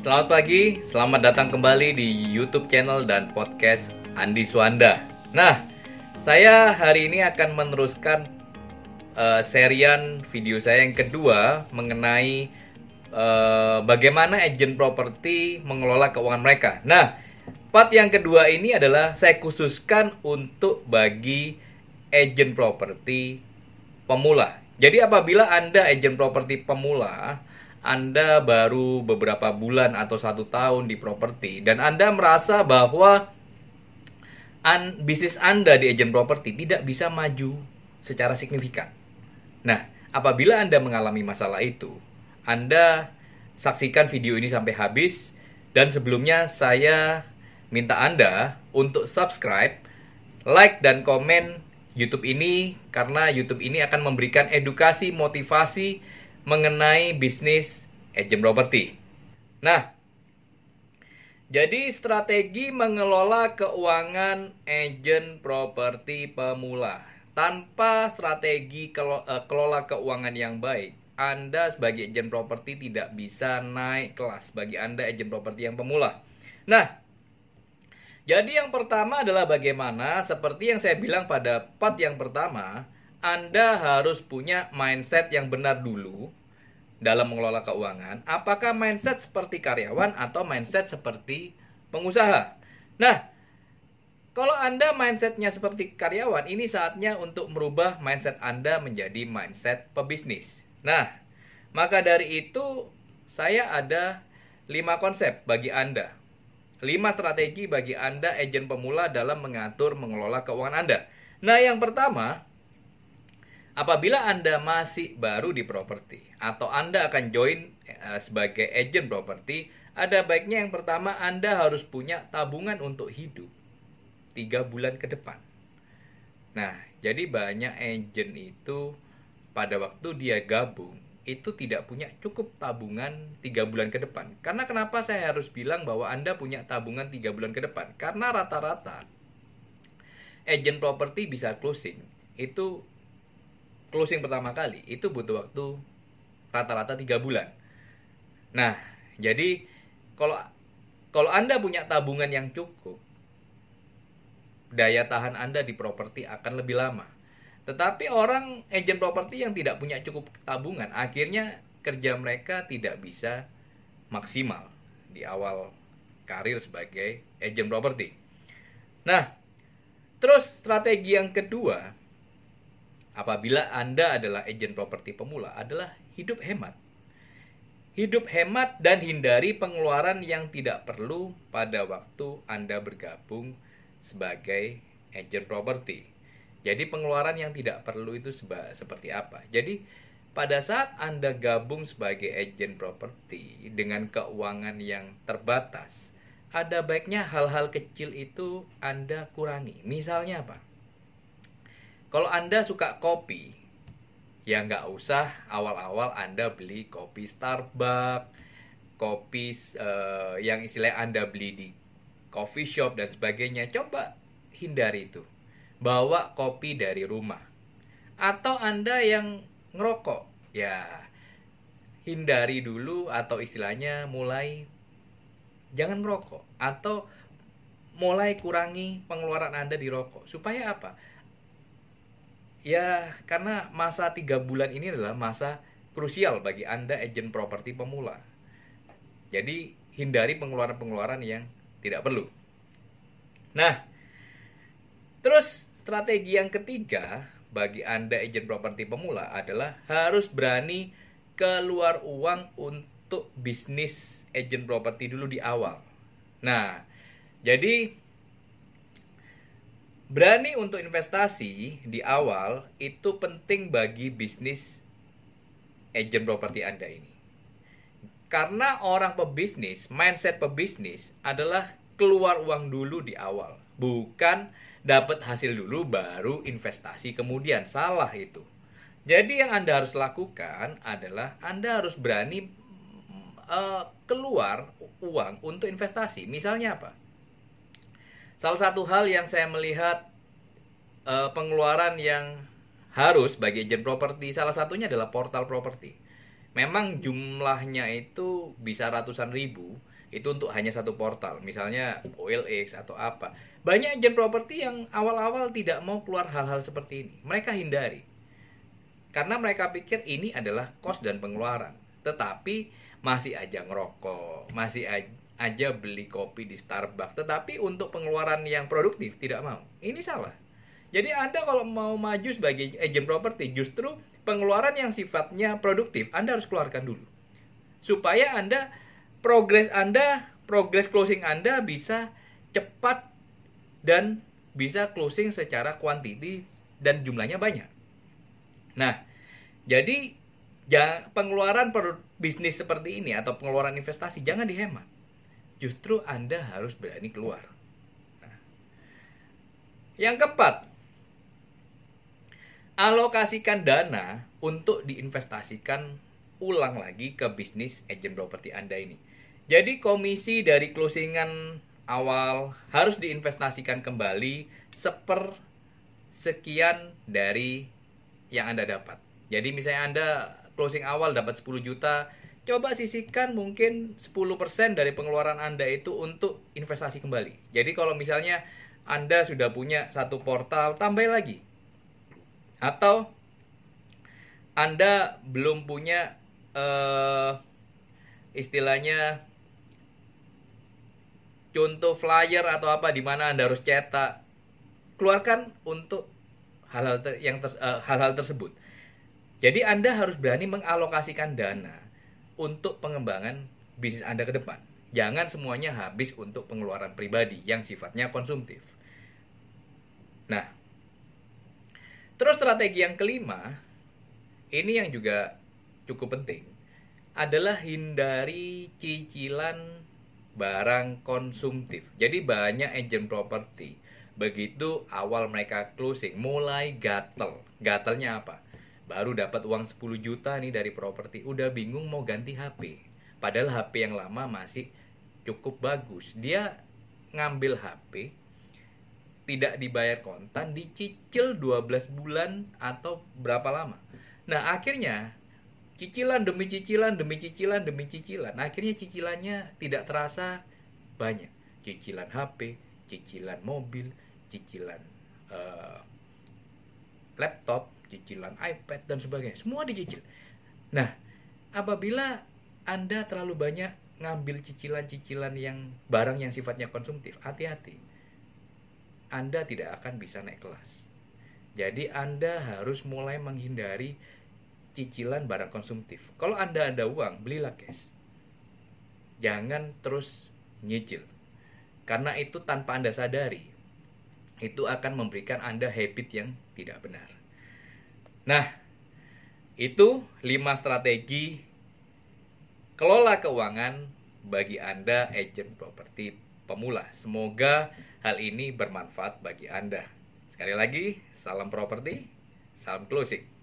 Selamat pagi, selamat datang kembali di YouTube channel dan podcast Andi Swanda. Nah, saya hari ini akan meneruskan uh, serian video saya yang kedua mengenai uh, bagaimana agen properti mengelola keuangan mereka. Nah, part yang kedua ini adalah saya khususkan untuk bagi agen properti pemula. Jadi apabila Anda agen properti pemula, anda baru beberapa bulan atau satu tahun di properti dan Anda merasa bahwa an, bisnis Anda di agen properti tidak bisa maju secara signifikan. Nah, apabila Anda mengalami masalah itu, Anda saksikan video ini sampai habis dan sebelumnya saya minta Anda untuk subscribe, like dan komen YouTube ini karena YouTube ini akan memberikan edukasi, motivasi mengenai bisnis agent property. Nah, jadi strategi mengelola keuangan agent properti pemula. Tanpa strategi eh, kelola keuangan yang baik, Anda sebagai agent properti tidak bisa naik kelas bagi Anda agent properti yang pemula. Nah, jadi yang pertama adalah bagaimana seperti yang saya bilang pada part yang pertama, anda harus punya mindset yang benar dulu dalam mengelola keuangan. Apakah mindset seperti karyawan atau mindset seperti pengusaha? Nah, kalau Anda mindsetnya seperti karyawan, ini saatnya untuk merubah mindset Anda menjadi mindset pebisnis. Nah, maka dari itu saya ada lima konsep bagi Anda. lima strategi bagi Anda agen pemula dalam mengatur mengelola keuangan Anda. Nah, yang pertama, Apabila Anda masih baru di properti atau Anda akan join uh, sebagai agent properti, ada baiknya yang pertama Anda harus punya tabungan untuk hidup tiga bulan ke depan. Nah, jadi banyak agent itu pada waktu dia gabung itu tidak punya cukup tabungan tiga bulan ke depan. Karena kenapa saya harus bilang bahwa Anda punya tabungan tiga bulan ke depan? Karena rata-rata agent properti bisa closing itu closing pertama kali itu butuh waktu rata-rata tiga bulan. Nah, jadi kalau kalau Anda punya tabungan yang cukup, daya tahan Anda di properti akan lebih lama. Tetapi orang agent properti yang tidak punya cukup tabungan, akhirnya kerja mereka tidak bisa maksimal di awal karir sebagai agent properti. Nah, terus strategi yang kedua apabila Anda adalah agen properti pemula adalah hidup hemat. Hidup hemat dan hindari pengeluaran yang tidak perlu pada waktu Anda bergabung sebagai agen properti. Jadi pengeluaran yang tidak perlu itu seperti apa? Jadi pada saat Anda gabung sebagai agen properti dengan keuangan yang terbatas, ada baiknya hal-hal kecil itu Anda kurangi. Misalnya apa? Kalau Anda suka kopi, ya nggak usah awal-awal Anda beli kopi Starbucks, kopi uh, yang istilahnya Anda beli di coffee shop dan sebagainya. Coba hindari itu. Bawa kopi dari rumah. Atau Anda yang ngerokok, ya hindari dulu atau istilahnya mulai jangan merokok atau mulai kurangi pengeluaran Anda di rokok. Supaya apa? Ya, karena masa tiga bulan ini adalah masa krusial bagi Anda agen properti pemula. Jadi, hindari pengeluaran-pengeluaran yang tidak perlu. Nah, terus strategi yang ketiga bagi Anda agen properti pemula adalah harus berani keluar uang untuk bisnis agen properti dulu di awal. Nah, jadi Berani untuk investasi di awal itu penting bagi bisnis agent properti Anda ini. Karena orang pebisnis, mindset pebisnis adalah keluar uang dulu di awal, bukan dapat hasil dulu baru investasi kemudian. Salah itu. Jadi yang Anda harus lakukan adalah Anda harus berani uh, keluar uang untuk investasi. Misalnya apa? Salah satu hal yang saya melihat uh, pengeluaran yang harus bagi agent properti salah satunya adalah portal properti. Memang jumlahnya itu bisa ratusan ribu, itu untuk hanya satu portal, misalnya OLX atau apa. Banyak agent properti yang awal-awal tidak mau keluar hal-hal seperti ini. Mereka hindari. Karena mereka pikir ini adalah kos dan pengeluaran. Tetapi masih aja ngerokok, masih aja beli kopi di Starbucks. Tetapi untuk pengeluaran yang produktif tidak mau. Ini salah. Jadi Anda kalau mau maju sebagai agent properti, justru pengeluaran yang sifatnya produktif Anda harus keluarkan dulu. Supaya Anda progres Anda, progres closing Anda bisa cepat dan bisa closing secara kuantiti dan jumlahnya banyak. Nah, jadi pengeluaran per bisnis seperti ini atau pengeluaran investasi jangan dihemat. Justru Anda harus berani keluar. Nah. Yang keempat, alokasikan dana untuk diinvestasikan ulang lagi ke bisnis agent properti Anda ini. Jadi komisi dari closingan awal harus diinvestasikan kembali seper sekian dari yang Anda dapat. Jadi misalnya Anda closing awal dapat 10 juta, coba sisihkan mungkin 10% dari pengeluaran Anda itu untuk investasi kembali. Jadi kalau misalnya Anda sudah punya satu portal, tambah lagi. Atau Anda belum punya uh, istilahnya contoh flyer atau apa di mana Anda harus cetak. Keluarkan untuk hal-hal ter, yang ter, uh, hal-hal tersebut. Jadi Anda harus berani mengalokasikan dana untuk pengembangan bisnis Anda ke depan. Jangan semuanya habis untuk pengeluaran pribadi yang sifatnya konsumtif. Nah, terus strategi yang kelima, ini yang juga cukup penting, adalah hindari cicilan barang konsumtif. Jadi banyak agent properti Begitu awal mereka closing, mulai gatel. Gatelnya apa? Baru dapat uang 10 juta nih dari properti, udah bingung mau ganti HP. Padahal HP yang lama masih cukup bagus. Dia ngambil HP, tidak dibayar kontan, dicicil 12 bulan atau berapa lama. Nah, akhirnya cicilan demi cicilan demi cicilan demi cicilan. Akhirnya cicilannya tidak terasa banyak. Cicilan HP, cicilan mobil, cicilan uh, laptop, cicilan iPad dan sebagainya, semua dicicil. Nah, apabila Anda terlalu banyak ngambil cicilan-cicilan yang barang yang sifatnya konsumtif, hati-hati. Anda tidak akan bisa naik kelas. Jadi Anda harus mulai menghindari cicilan barang konsumtif. Kalau Anda ada uang, belilah cash. Jangan terus nyicil. Karena itu tanpa Anda sadari, itu akan memberikan Anda habit yang tidak benar. Nah, itu 5 strategi kelola keuangan bagi Anda agent properti pemula. Semoga hal ini bermanfaat bagi Anda. Sekali lagi, salam properti, salam closing.